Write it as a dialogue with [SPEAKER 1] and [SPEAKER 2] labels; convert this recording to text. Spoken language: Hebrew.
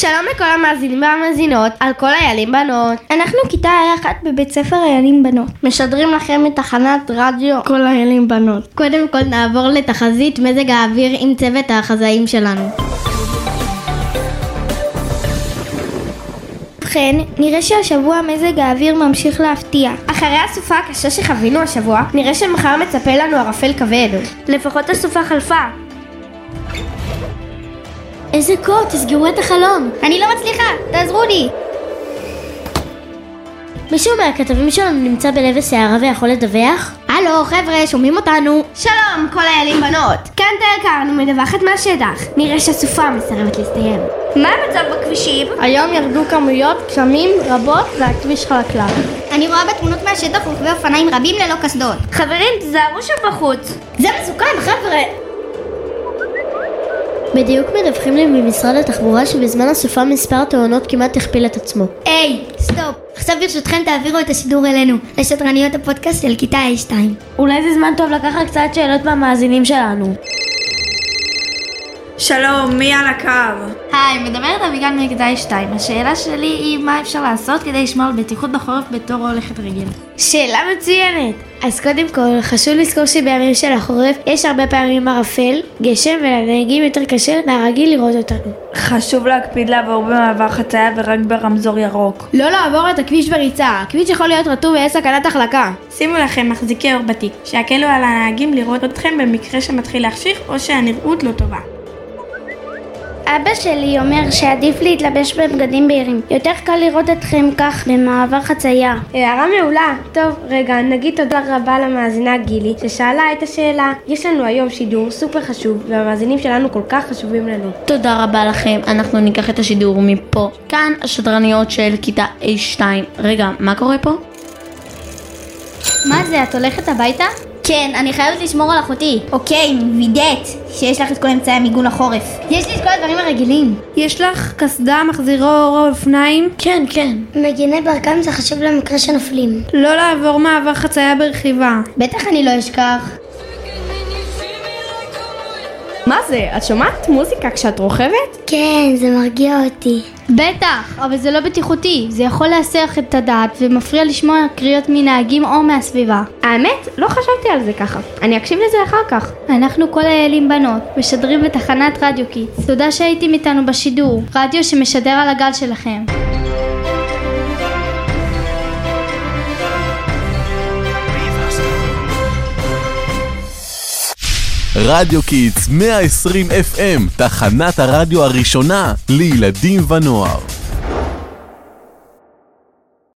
[SPEAKER 1] שלום לכל המאזינים והמאזינות, על כל איילים בנות.
[SPEAKER 2] אנחנו כיתה אחת בבית ספר איילים בנות. משדרים לכם מתחנת רדיו כל איילים בנות.
[SPEAKER 3] קודם כל נעבור לתחזית מזג האוויר עם צוות החזאים שלנו.
[SPEAKER 2] ובכן, נראה שהשבוע מזג האוויר ממשיך להפתיע.
[SPEAKER 1] אחרי הסופה הקשה שחווינו השבוע, נראה שמחר מצפה לנו ערפל כבד.
[SPEAKER 2] לפחות הסופה חלפה.
[SPEAKER 3] איזה קור, תסגרו את החלון.
[SPEAKER 2] אני לא מצליחה, תעזרו לי!
[SPEAKER 3] מישהו מהכתבים שלנו נמצא בלב הסערה ויכול לדווח? הלו, חבר'ה, שומעים אותנו?
[SPEAKER 1] שלום, כל איילים בנות. כאן תל קרני מדווחת מהשטח. נראה שהסופה מסרבת להסתיים.
[SPEAKER 2] מה המצב בכבישים?
[SPEAKER 4] היום ירדו כמויות גשמים רבות והכביש חלקלק.
[SPEAKER 2] אני רואה בתמונות מהשטח רוכבי אופניים רבים ללא קסדות.
[SPEAKER 1] חברים, תיזהרו שם בחוץ.
[SPEAKER 2] זה מסוכן, חבר'ה!
[SPEAKER 3] בדיוק מדווחים לי ממשרד התחבורה שבזמן הסופה מספר תאונות כמעט הכפיל את עצמו.
[SPEAKER 2] היי, סטופ. עכשיו ברשותכם תעבירו את השידור אלינו, לשדרניות הפודקאסט של כיתה A2.
[SPEAKER 4] אולי זה זמן טוב לקחת קצת שאלות מהמאזינים שלנו.
[SPEAKER 5] שלום, מי על הקו?
[SPEAKER 6] היי, מדברת אביגל מכיתה 2. השאלה שלי היא מה אפשר לעשות כדי לשמור על בטיחות בחורף בתור הולכת רגל.
[SPEAKER 1] שאלה מצוינת.
[SPEAKER 3] אז קודם כל, חשוב לזכור שבימים של החורף יש הרבה פעמים ערפל, גשם ולנהגים יותר קשה מהרגיל לראות אותנו.
[SPEAKER 5] חשוב להקפיד לעבור במעבר חצייה ורק ברמזור ירוק.
[SPEAKER 4] לא לעבור את הכביש בריצה, הכביש יכול להיות רטוב ויש סכנת החלקה.
[SPEAKER 5] שימו לכם מחזירי אור בתיק, שיקלו על הנהגים לראות אתכם במקרה שמתחיל להחשיך או שהנראות לא טובה.
[SPEAKER 2] אבא שלי אומר שעדיף להתלבש בבגדים בהירים. יותר קל לראות אתכם כך במעבר חצייה.
[SPEAKER 1] הערה מעולה. טוב, רגע, נגיד תודה רבה למאזינה גילי, ששאלה את השאלה. יש לנו היום שידור סופר חשוב, והמאזינים שלנו כל כך חשובים לנו.
[SPEAKER 3] תודה רבה לכם, אנחנו ניקח את השידור מפה. כאן השדרניות של כיתה A2. רגע, מה קורה פה?
[SPEAKER 2] מה זה, את הולכת הביתה? כן, אני חייבת לשמור על אחותי. אוקיי, וידאת שיש לך את כל אמצעי המיגון לחורף. יש לי את כל הדברים הרגילים.
[SPEAKER 4] יש לך קסדה, מחזירו אור אופניים?
[SPEAKER 3] כן, כן.
[SPEAKER 2] מגיני ברקן זה חשוב למקרה שנופלים.
[SPEAKER 4] לא לעבור מעבר חצייה ברכיבה.
[SPEAKER 2] בטח אני לא אשכח.
[SPEAKER 1] מה זה, את שומעת מוזיקה כשאת רוכבת?
[SPEAKER 2] כן, זה מרגיע אותי.
[SPEAKER 4] בטח, אבל זה לא בטיחותי. זה יכול להסח את הדעת ומפריע לשמוע קריאות מנהגים או מהסביבה.
[SPEAKER 1] האמת, לא חשבתי על זה ככה. אני אקשיב לזה אחר כך.
[SPEAKER 4] אנחנו כל האלים בנות, משדרים בתחנת רדיו Kids. תודה שהייתם איתנו בשידור, רדיו שמשדר על הגל שלכם.
[SPEAKER 7] רדיו Kids 120 FM, תחנת הרדיו הראשונה לילדים ונוער.